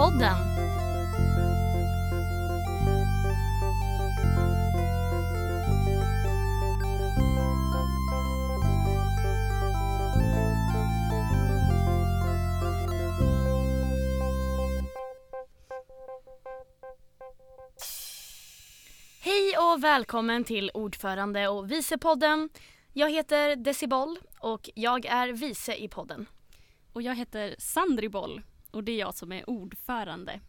podden. Hej och välkommen till ordförande och vicepodden. Jag heter Decibol och jag är vice i podden. Och jag heter Sandri Boll och det är jag som är ordförande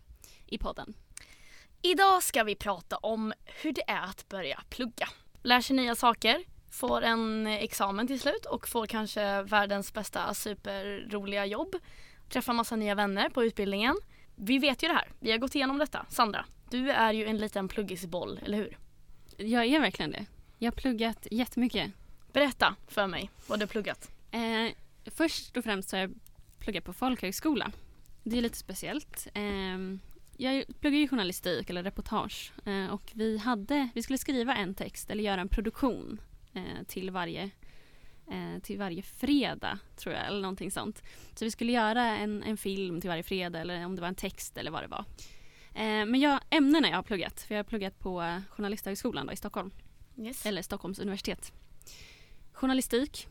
i podden. Idag ska vi prata om hur det är att börja plugga. Lär sig nya saker, får en examen till slut och får kanske världens bästa superroliga jobb. Träffar massa nya vänner på utbildningen. Vi vet ju det här, vi har gått igenom detta. Sandra, du är ju en liten pluggisboll, eller hur? Jag är verkligen det. Jag har pluggat jättemycket. Berätta för mig vad du har pluggat. Eh, först och främst så har jag pluggat på folkhögskola. Det är lite speciellt. Eh, jag pluggar ju journalistik eller reportage eh, och vi, hade, vi skulle skriva en text eller göra en produktion eh, till varje eh, till varje fredag tror jag eller någonting sånt. Så vi skulle göra en, en film till varje fredag eller om det var en text eller vad det var. Men jag, ämnena jag har pluggat, för jag har pluggat på Journalisthögskolan då, i Stockholm. Yes. Eller Stockholms universitet. Journalistik,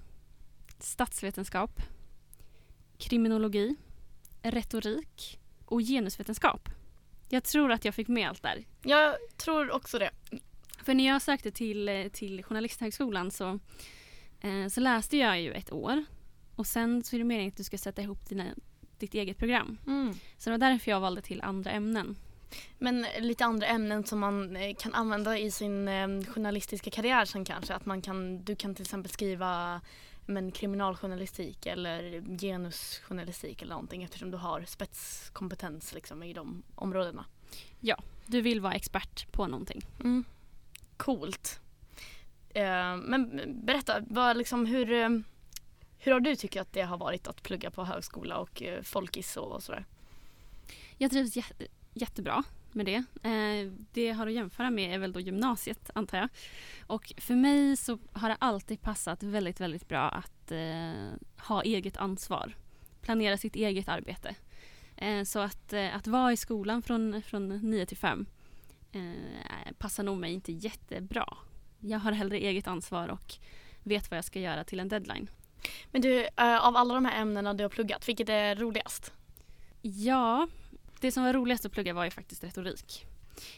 statsvetenskap, kriminologi, retorik och genusvetenskap. Jag tror att jag fick med allt där. Jag tror också det. För när jag sökte till, eh, till Journalisthögskolan så, eh, så läste jag ju ett år och sen så är det meningen att du ska sätta ihop dina, ditt eget program. Mm. Så det var därför jag valde till andra ämnen. Men lite andra ämnen som man eh, kan använda i sin eh, journalistiska karriär sen kanske. Att man kan, du kan till exempel skriva men, kriminaljournalistik eller genusjournalistik eller någonting eftersom du har spetskompetens liksom, i de områdena. Du vill vara expert på någonting. Mm. Coolt. Eh, men berätta, vad, liksom, hur, eh, hur har du tyckt att det har varit att plugga på högskola och eh, folkis och sådär? Jag trivs jä- jättebra med det. Eh, det jag har att jämföra med är väl då gymnasiet antar jag. Och för mig så har det alltid passat väldigt, väldigt bra att eh, ha eget ansvar. Planera sitt eget arbete. Eh, så att, att vara i skolan från, från 9 till 5 eh, passar nog mig inte jättebra. Jag har hellre eget ansvar och vet vad jag ska göra till en deadline. Men du, av alla de här ämnena du har pluggat, vilket är roligast? Ja, det som var roligast att plugga var ju faktiskt retorik.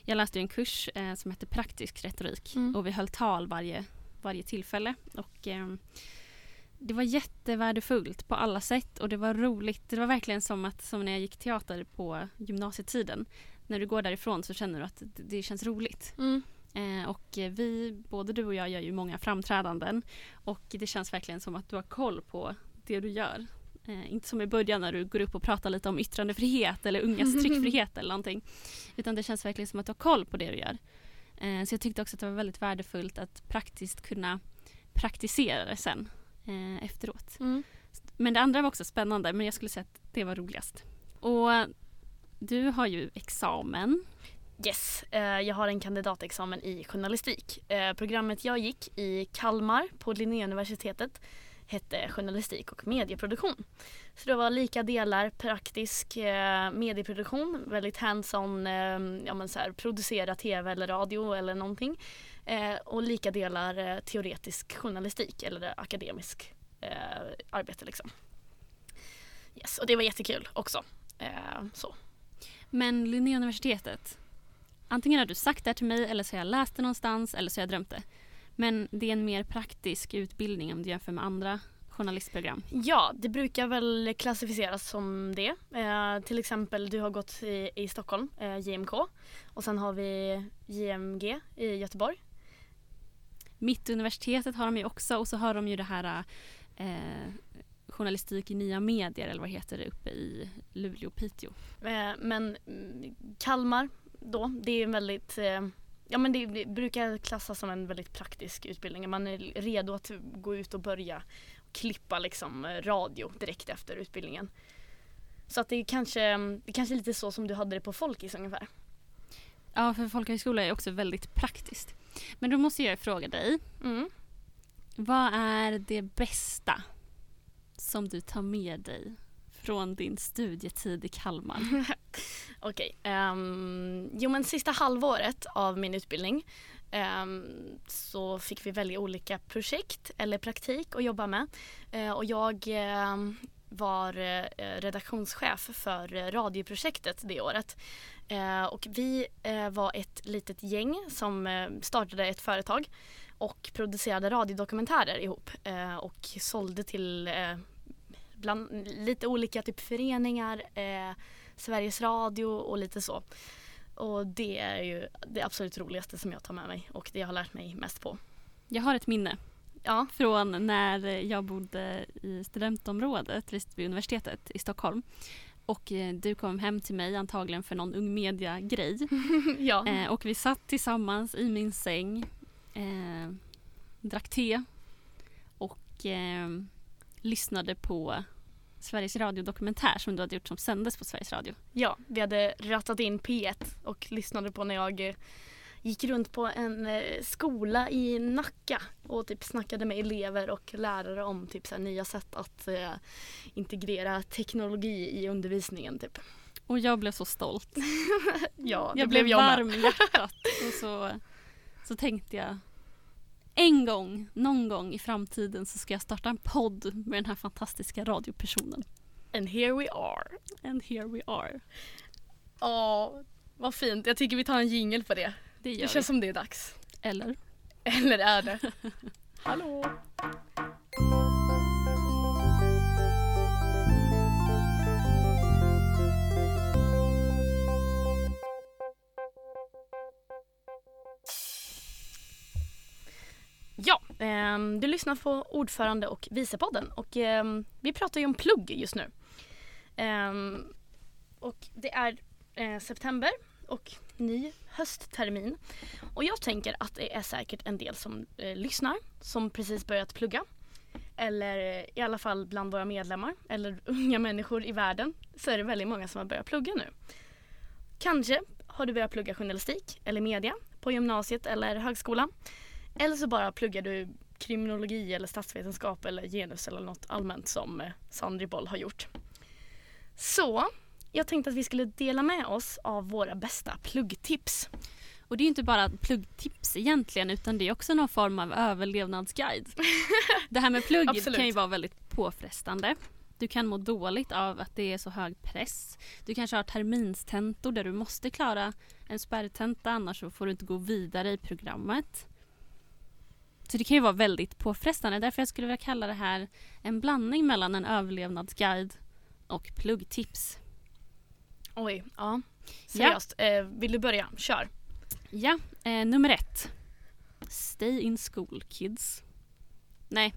Jag läste en kurs eh, som hette praktisk retorik Mm. och vi höll tal varje, varje tillfälle. Och, eh, det var jättevärdefullt på alla sätt och det var roligt. Det var verkligen som, att, som när jag gick teater på gymnasietiden. När du går därifrån så känner du att det, det känns roligt. Mm. Eh, och vi, både du och jag gör ju många framträdanden och det känns verkligen som att du har koll på det du gör. Eh, inte som i början när du går upp och pratar lite om yttrandefrihet eller ungas tryckfrihet eller någonting. Utan det känns verkligen som att du har koll på det du gör. Eh, så jag tyckte också att det var väldigt värdefullt att praktiskt kunna praktisera det sen eh, efteråt. Mm. Men det andra var också spännande men jag skulle säga att det var roligast. Och du har ju examen. Yes, eh, jag har en kandidatexamen i journalistik. Eh, programmet jag gick i Kalmar på Linnéuniversitetet hette journalistik och medieproduktion. Så det var lika delar praktisk eh, medieproduktion, väldigt hands-on, eh, ja men så här, producera tv eller radio eller någonting. Eh, och lika delar eh, teoretisk journalistik eller akademisk eh, arbete liksom. Yes, och det var jättekul också. Eh, så. Men Linnéuniversitetet, antingen har du sagt det här till mig eller så har jag läst det någonstans eller så har jag drömt det. Men det är en mer praktisk utbildning om du jämför med andra journalistprogram. Ja, det brukar väl klassificeras som det. Eh, till exempel, du har gått i, i Stockholm, eh, JMK. Och sen har vi JMG i Göteborg. Mittuniversitetet har de ju också och så har de ju det här eh, journalistik i nya medier eller vad heter det uppe i Luleå och Piteå. Eh, men mm, Kalmar då, det är en väldigt eh, Ja men det, det brukar klassas som en väldigt praktisk utbildning. Man är redo att gå ut och börja klippa liksom eh, radio direkt efter utbildningen. Så att det är kanske, det är kanske lite så som du hade det på Folkis ungefär. Ja, för folkhögskola är också väldigt praktiskt. Men då måste jag fråga dig, Mm. vad är det bästa som du tar med dig från din studietid i Kalmar? Okej. ehm, jo men sista halvåret av min utbildning um, så fick vi välja olika projekt eller praktik att jobba med. Uh, och jag ehm, var uh, redaktionschef för radioprojektet det året. Eh, och vi var ett litet gäng som startade ett företag och producerade radiodokumentärer ihop och sålde till bland, lite olika typ föreningar, Sveriges Radio och lite så. Och det är ju det absolut roligaste som jag tar med mig och det jag har lärt mig mest på. Jag har ett minne Ja, från när jag bodde i studentområdet vid universitetet i Stockholm. Och eh, du kom hem till mig antagligen för någon ung media-grej. ja. Eh, och vi satt tillsammans i min säng, eh, drack te och eh, lyssnade på Sveriges Radio dokumentär som du hade gjort som sändes på Sveriges Radio. ja, vi hade rattat in P1 och lyssnade på när jag eh, gick runt på en eh, skola i Nacka och typ snackade med elever och lärare om typ så nya sätt att eh, integrera teknologi i undervisningen typ. Och jag blev så stolt. Ja, det Jag blev blev jag varm i hjärtat. Och så, så tänkte jag en gång, någon gång i framtiden så ska jag starta en podd med den här fantastiska radiopersonen. And here we are. And here we are. Ja, vad fint. Jag tycker vi tar en jingle på det. Det gör Det känns som det är dags. vi. Eller? Eller är det? Hallå? Ehm, du lyssnar på ordförande och vicepodden och ehm, vi pratar ju om plugg just nu. Ehm, och det är eh, september och ny hösttermin. Och jag tänker att det är säkert en del som eh, lyssnar som precis börjat plugga. Eller eh, i alla fall bland våra medlemmar eller unga människor i världen så är det väldigt många som har börjat plugga nu. Kanske har du börjat plugga journalistik eller media på gymnasiet eller högskolan. Eller så bara pluggar du kriminologi eller statsvetenskap eller genus eller något allmänt som eh, Sandri Boll har gjort. Så jag tänkte att vi skulle dela med oss av våra bästa pluggtips. Och det är inte bara pluggtips egentligen utan det är också någon form av överlevnadsguide. Det här med plugg kan ju vara väldigt påfrestande. Du kan må dåligt av att det är så hög press. Du kanske har terminstentor där du måste klara en spärrtenta annars så får du inte gå vidare i programmet. Så det kan ju vara väldigt påfrestande. Därför jag skulle vilja kalla det här en blandning mellan en överlevnadsguide och pluggtips. Oj, ja. Seriöst. Eh, vill du börja? Kör. Ja, eh, nummer ett. Stay in school kids. Nej,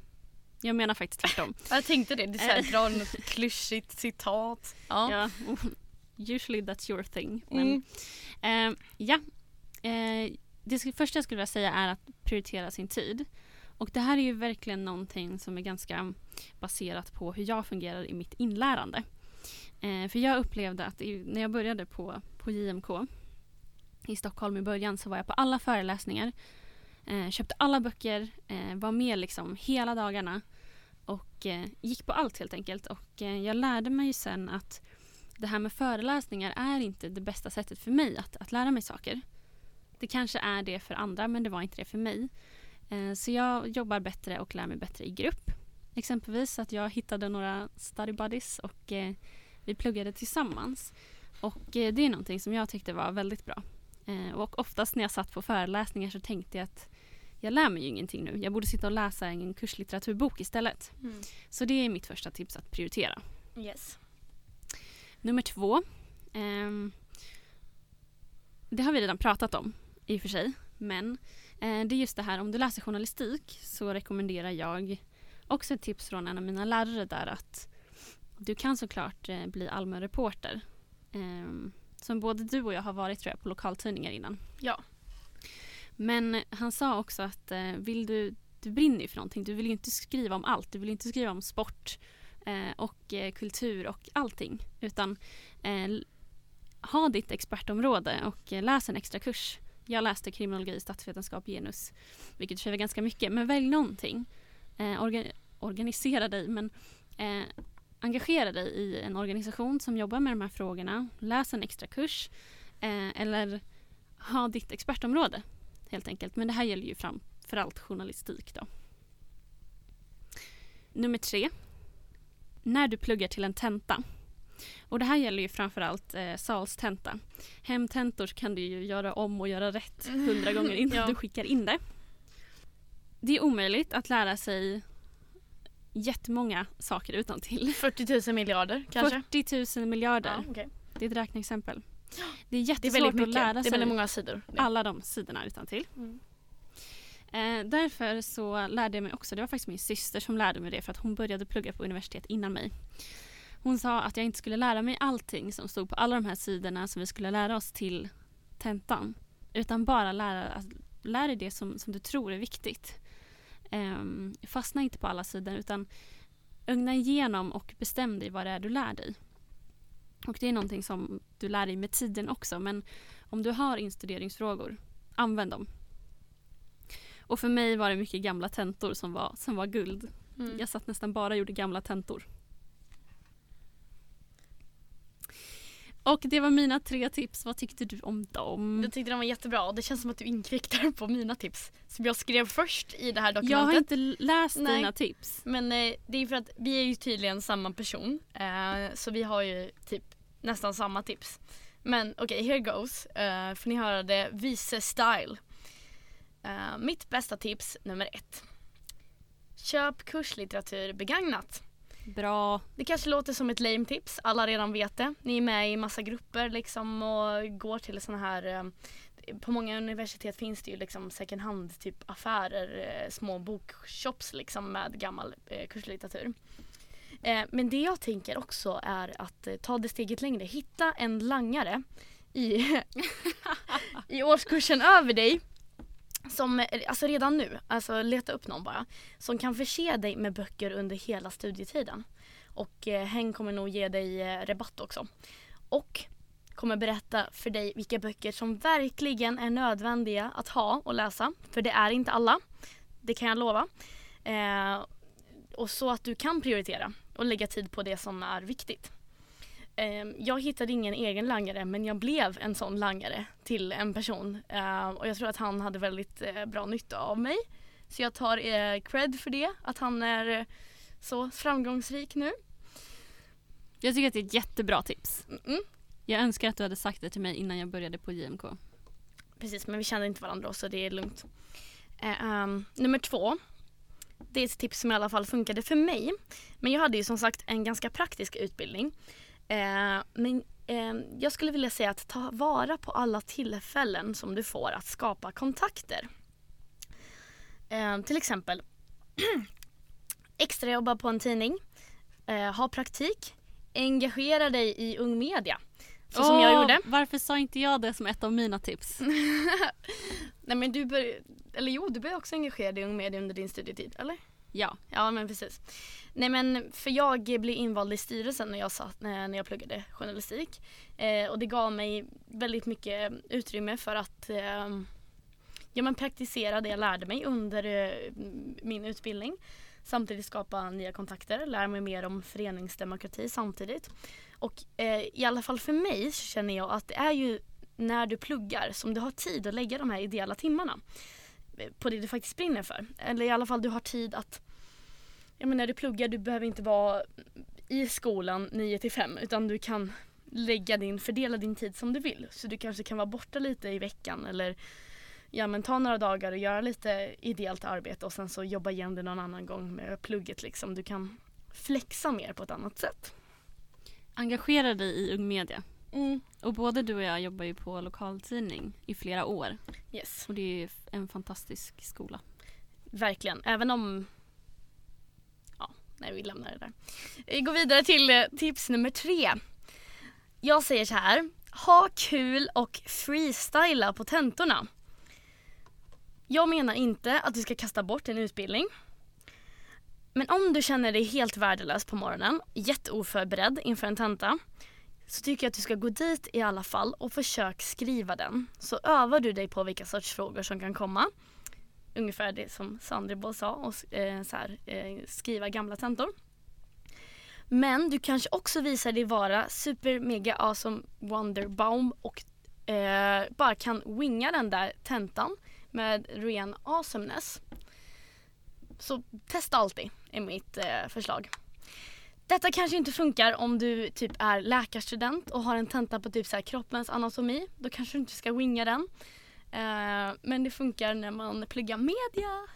jag menar faktiskt tvärtom. Jag tänkte det. Du Eh. drar något klyschigt citat. Ja. ja, usually that's your thing. Men, Mm. eh, ja, eh, det första jag skulle vilja säga är att prioritera sin tid. Och det här är ju verkligen någonting som är ganska baserat på hur jag fungerar i mitt inlärande. Eh, för jag upplevde att i, när jag började på, på JMK i Stockholm i början så var jag på alla föreläsningar. Eh, köpte alla böcker, eh, var med liksom hela dagarna och eh, gick på allt helt enkelt. Och eh, jag lärde mig sen att det här med föreläsningar är inte det bästa sättet för mig att, att lära mig saker. Det kanske är det för andra men det var inte det för mig. Eh, så jag jobbar bättre och lär mig bättre i grupp. Exempelvis att jag hittade några study buddies och eh, vi pluggade tillsammans. Och eh, det är någonting som jag tyckte var väldigt bra. Och oftast när jag satt på föreläsningar så tänkte jag att jag lär mig ju ingenting nu. Jag borde sitta och läsa en kurslitteraturbok istället. Mm. Så det är mitt första tips att prioritera. Yes. Nummer två. ehm, det har vi redan pratat om i och för sig. Men eh, det är just det här om du läser journalistik så rekommenderar jag också ett tips från en av mina lärare där att du kan såklart eh, bli allmän reporter. Ehm, som både du och jag har varit tror jag på lokaltidningar innan. Ja. Men han sa också att eh, vill du, du brinner ju för någonting. Du vill ju inte skriva om allt. Du vill inte skriva om sport eh, och eh, kultur och allting. Utan eh, ha ditt expertområde och eh, läs en extra kurs. Jag läste kriminologi, statsvetenskap, genus. Vilket i och för sig var ganska mycket. Men välj någonting. Eh, orga, organisera dig men eh, engagera dig i en organisation som jobbar med de här frågorna. Läs en extra kurs eh, eller ha ditt expertområde helt enkelt. Men det här gäller ju framförallt journalistik då. Nummer tre. När du pluggar till en tenta. Och det här gäller ju framförallt eh, salstenta. Hemtentor kan du ju göra om och göra rätt hundra gånger innan Ja. du skickar in det. Det är omöjligt att lära sig jättemånga saker utan till. 40 000 miljarder kanske? 40 000 miljarder. Ja, okej. Det är ett räkneexempel. Det är Det är jättesvårt att lära Det är sig väldigt många sidor. Alla de sidorna utan till. Mm. Eh, därför så lärde jag mig också, det var faktiskt min syster som lärde mig det för att hon började plugga på universitet innan mig. Hon sa att jag inte skulle lära mig allting som stod på alla de här sidorna som vi skulle lära oss till tentan. Utan bara lära, lära dig det som, som du tror är viktigt. Um, fastna inte på alla sidor utan ögna igenom och bestäm dig vad det är du lär dig. Och det är någonting som du lär dig med tiden också men om du har instuderingsfrågor, använd dem. Och för mig var det mycket gamla tentor som var, som var guld. Mm. Jag satt nästan bara och gjorde gamla tentor. Och det var mina tre tips. Vad tyckte du om dem? Jag tyckte de var jättebra och det känns som att du inkräktar på mina tips som jag skrev först i det här dokumentet. Jag har inte läst Nej. dina tips. Men eh, det är för att vi är ju tydligen samma person. Eh, så vi har ju typ nästan samma tips. Men okej, here goes. Eh, får ni höra det vice style. Eh, mitt bästa tips nummer ett. Köp kurslitteratur begagnat. Bra. Det kanske låter som ett lame tips, alla redan vet det. Ni är med i massa grupper liksom och går till såna här eh, på många universitet finns det ju liksom second hand typ affärer, eh, små bokshops liksom med gammal eh, kurslitteratur. Eh, men det jag tänker också är att eh, ta det steget längre. Hitta en langare i, i årskursen över dig. Som, alltså redan nu, alltså leta upp någon bara. Som kan förse dig med böcker under hela studietiden. Och eh, hen kommer nog ge dig eh, rabatt också. Och kommer berätta för dig vilka böcker som verkligen är nödvändiga att ha och läsa. För det är inte alla. Det kan jag lova. Eh, och så att du kan prioritera och lägga tid på det som är viktigt. Eh, jag hittade ingen egen langare men jag blev en sån langare till en person. Eh, och jag tror att han hade väldigt eh, bra nytta av mig. Så jag tar eh, cred för det, att han är så framgångsrik nu. Jag tycker att det är ett jättebra tips. Mm. Jag önskar att du hade sagt det till mig innan jag började på JMK. Precis, men vi kände inte varandra så det är lugnt. Ehm, nummer två. Det är ett tips som i alla fall funkade för mig. Men jag hade ju som sagt en ganska praktisk utbildning. Eh, men eh, jag skulle vilja säga att ta vara på alla tillfällen som du får att skapa kontakter. Eh, till exempel extrajobba på en tidning, eh, ha praktik, engagera dig i Ung Media. Så som jag gjorde. Varför sa inte jag det som ett av mina tips? Nej men du bör, eller jo du började också engagera dig i Ung Media under din studietid, eller? Ja. Ja men precis. Nej men för jag blev invald i styrelsen när jag, satt, eh, när jag pluggade journalistik. Eh, och det gav mig väldigt mycket utrymme för att eh, ja, men praktisera det jag lärde mig under eh, min utbildning. Samtidigt skapa nya kontakter, lära mig mer om föreningsdemokrati samtidigt. Och eh, i alla fall för mig så känner jag att det är ju när du pluggar som du har tid att lägga de här ideella timmarna eh, på det du faktiskt brinner för. Eller i alla fall du har tid att Ja men när du pluggar, du behöver inte vara i skolan 9 till 5 utan du kan lägga din, fördela din tid som du vill. Så du kanske kan vara borta lite i veckan eller ja men ta några dagar och göra lite ideellt arbete och sen så jobba igen det någon annan gång med plugget liksom. Du kan flexa mer på ett annat sätt. Engagera dig i Ung Media. Mm. Och både du och jag jobbar ju på lokaltidning i flera år. Yes, Och det är en fantastisk skola. verkligen. Även om nej vi lämnar det där. Vi går vidare till eh, tips nummer tre. Jag säger så här. Ha kul och freestyla på tentorna. Jag menar inte att du ska kasta bort en utbildning. Men om du känner dig helt värdelös på morgonen, jätteoförberedd inför en tenta, så tycker jag att du ska gå dit i alla fall och försök skriva den. Så övar du dig på vilka sorts frågor som kan komma. Ungefär det som Sandreboll sa, och eh, så här, eh, skriva gamla tentor. Men du kanske också visar dig vara super mega awesome wonderbaum och eh, bara kan winga den där tentan med ren awesomeness. Så testa alltid är mitt eh, förslag. Detta kanske inte funkar om du typ är läkarstudent och har en tenta på typ så här kroppens anatomi. Då kanske du inte ska winga den. Eh, men det funkar när man pluggar media.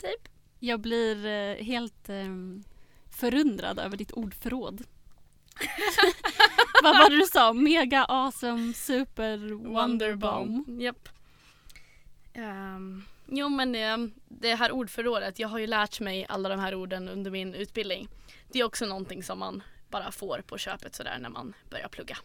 Typ. Jag blir eh, helt eh, förundrad över ditt ordförråd. Vad var det du sa? Mega awesome super wonderbomb. Japp. Um, jo men um, det här ordförrådet, jag har ju lärt mig alla de här orden under min utbildning. Det är också någonting som man bara får på köpet sådär när man börjar plugga.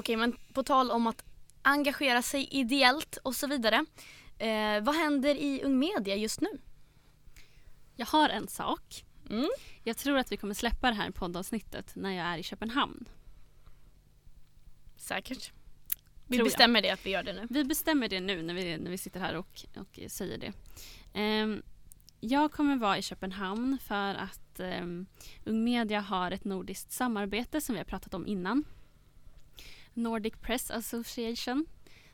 Okej men på tal om att engagera sig ideellt och så vidare. Eh, vad händer i Ung Media just nu? Jag har en sak. Mm. Jag tror att vi kommer släppa det här poddavsnittet när jag är i Köpenhamn. Säkert. Vi Tror jag. bestämmer det att vi gör det nu. Vi bestämmer det nu när vi, när vi sitter här och, och säger det. Ehm, jag kommer vara i Köpenhamn för att um, Ung Media har ett nordiskt samarbete som vi har pratat om innan. Nordic Press Association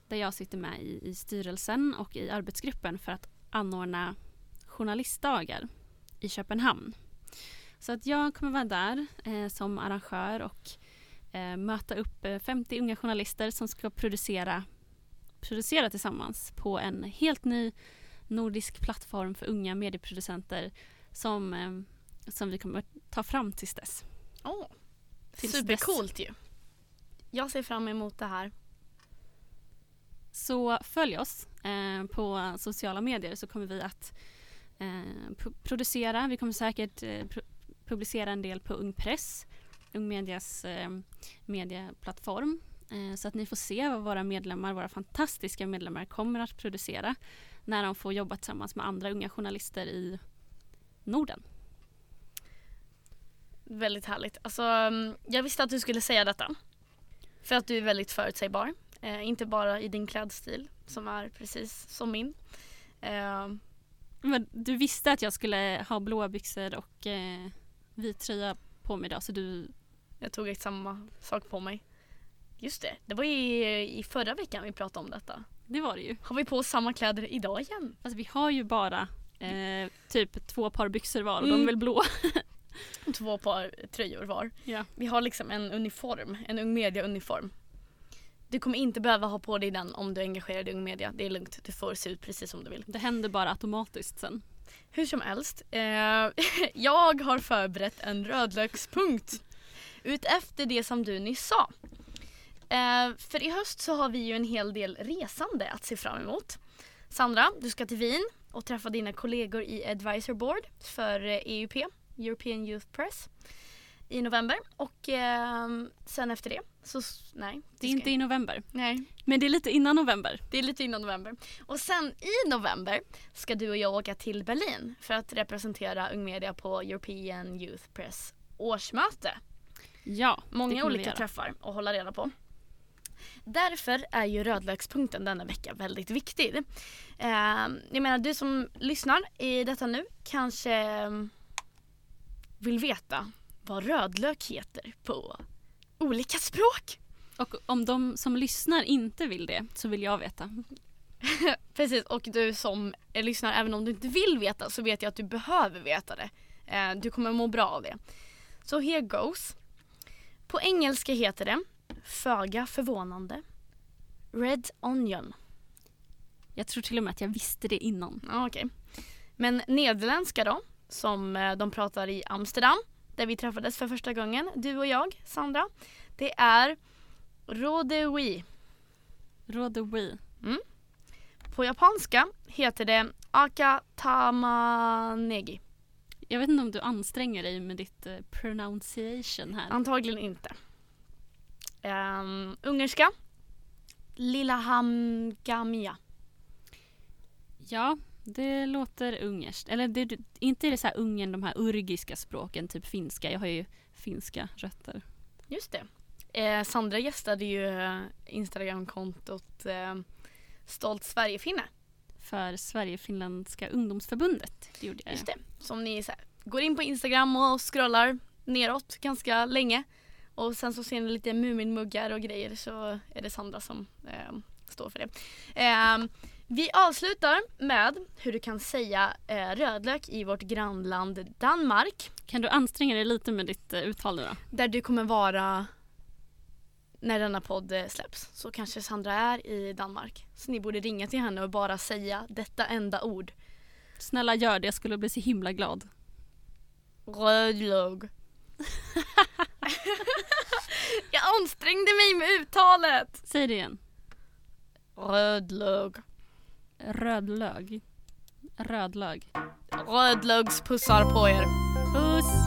där jag sitter med i, i styrelsen och i arbetsgruppen för att anordna journalistdagar i Köpenhamn. Så att jag kommer vara där eh, som arrangör och eh, möta upp eh, 50 unga journalister som ska producera, producera tillsammans på en helt ny nordisk plattform för unga medieproducenter som, eh, som vi kommer ta fram tills dess. Oh. Supercoolt ju. Jag ser fram emot det här. Så följ oss eh, på sociala medier så kommer vi att eh, producera. Vi kommer säkert eh, pu- publicera en del på Ung Press, Ung Medias eh, medieplattform. Eh, så att ni får se vad våra medlemmar, våra fantastiska medlemmar kommer att producera när de får jobba tillsammans med andra unga journalister i Norden. Väldigt härligt. Alltså, mm, jag visste att du skulle säga detta. För att du är väldigt förutsägbar. Eh, inte bara i din klädstil som är precis som min. Eh, Men du visste att jag skulle ha blåa byxor och eh, vit tröja på mig idag så du jag tog exakt samma sak på mig. Just det, det var i, i förra veckan vi pratade om detta. Det var det ju. Har vi på oss samma kläder idag igen? Alltså vi har ju bara eh, typ två par byxor var och de Mm. är väl blå. Två par tröjor var. Ja. Vi har liksom en uniform, en Ung Media-uniform. Du kommer inte behöva ha på dig den om du är engagerad i Ung Media. Det är lugnt, du får se ut precis som du vill. Det händer bara automatiskt sen. Hur som helst, eh, jag har förberett en rödlökspunkt utefter det som du nyss sa. Eh, för i höst så har vi ju en hel del resande att se fram emot. Sandra, du ska till Wien och träffa dina kollegor i Advisor Board för eh, EUP, European Youth Press, i november. Och eh, sen efter det så, nej. Det är inte i november. Nej, Men det är lite innan november. det är lite innan november. Och sen i november ska du och jag åka till Berlin för att representera Ung Media på European Youth Press årsmöte. Ja, Många olika träffar att hålla reda på. Därför är ju rödlökspunkten denna vecka väldigt viktig. Eh, jag menar du som lyssnar i detta nu kanske mm, vill veta vad rödlök heter på olika språk. Och om de som lyssnar inte vill det så vill jag veta. Precis, och du som lyssnar, även om du inte vill veta så vet jag att du behöver veta det. Eh, du kommer må bra av det. Så here goes. På engelska heter det, föga förvånande, Red Onion. Jag tror till och med att jag visste det innan. Okej. Men nederländska då, som eh, de pratar i Amsterdam, där vi träffades för första gången, du och jag, Sandra. Det är Rodewii. Rodewi. På japanska heter det Akatamanegi. Jag vet inte om du anstränger dig med ditt eh, pronunciation här. Antagligen inte. Um, ungerska. Lillehamgamia. Ja, det låter ungerskt. Eller det, inte är det så här Ungern, de här urgiska språken, typ finska. Jag har ju finska rötter. Just det. Eh, Sandra gästade ju eh, Instagramkontot eh, Stolt Sverigefinne. För Sverige-finländska ungdomsförbundet. Det gjorde jag. Just det. Som ni så här, går in på Instagram och scrollar neråt ganska länge. Och sen så ser ni lite Muminmuggar och grejer så är det Sandra som eh, står för det. Eh, vi avslutar med hur du kan säga eh, rödlök i vårt grannland Danmark. Kan du anstränga dig lite med ditt eh, uttal nu då? Där du kommer vara när denna podd eh, släpps. Så kanske Sandra är i Danmark. Så ni borde ringa till henne och bara säga detta enda ord. Snälla gör det, jag skulle bli så himla glad. Rödlög. Jag ansträngde mig med uttalet. Säg det igen. Rödlög. Rödlög. Rödlög. Rödlögspussar på er. Puss!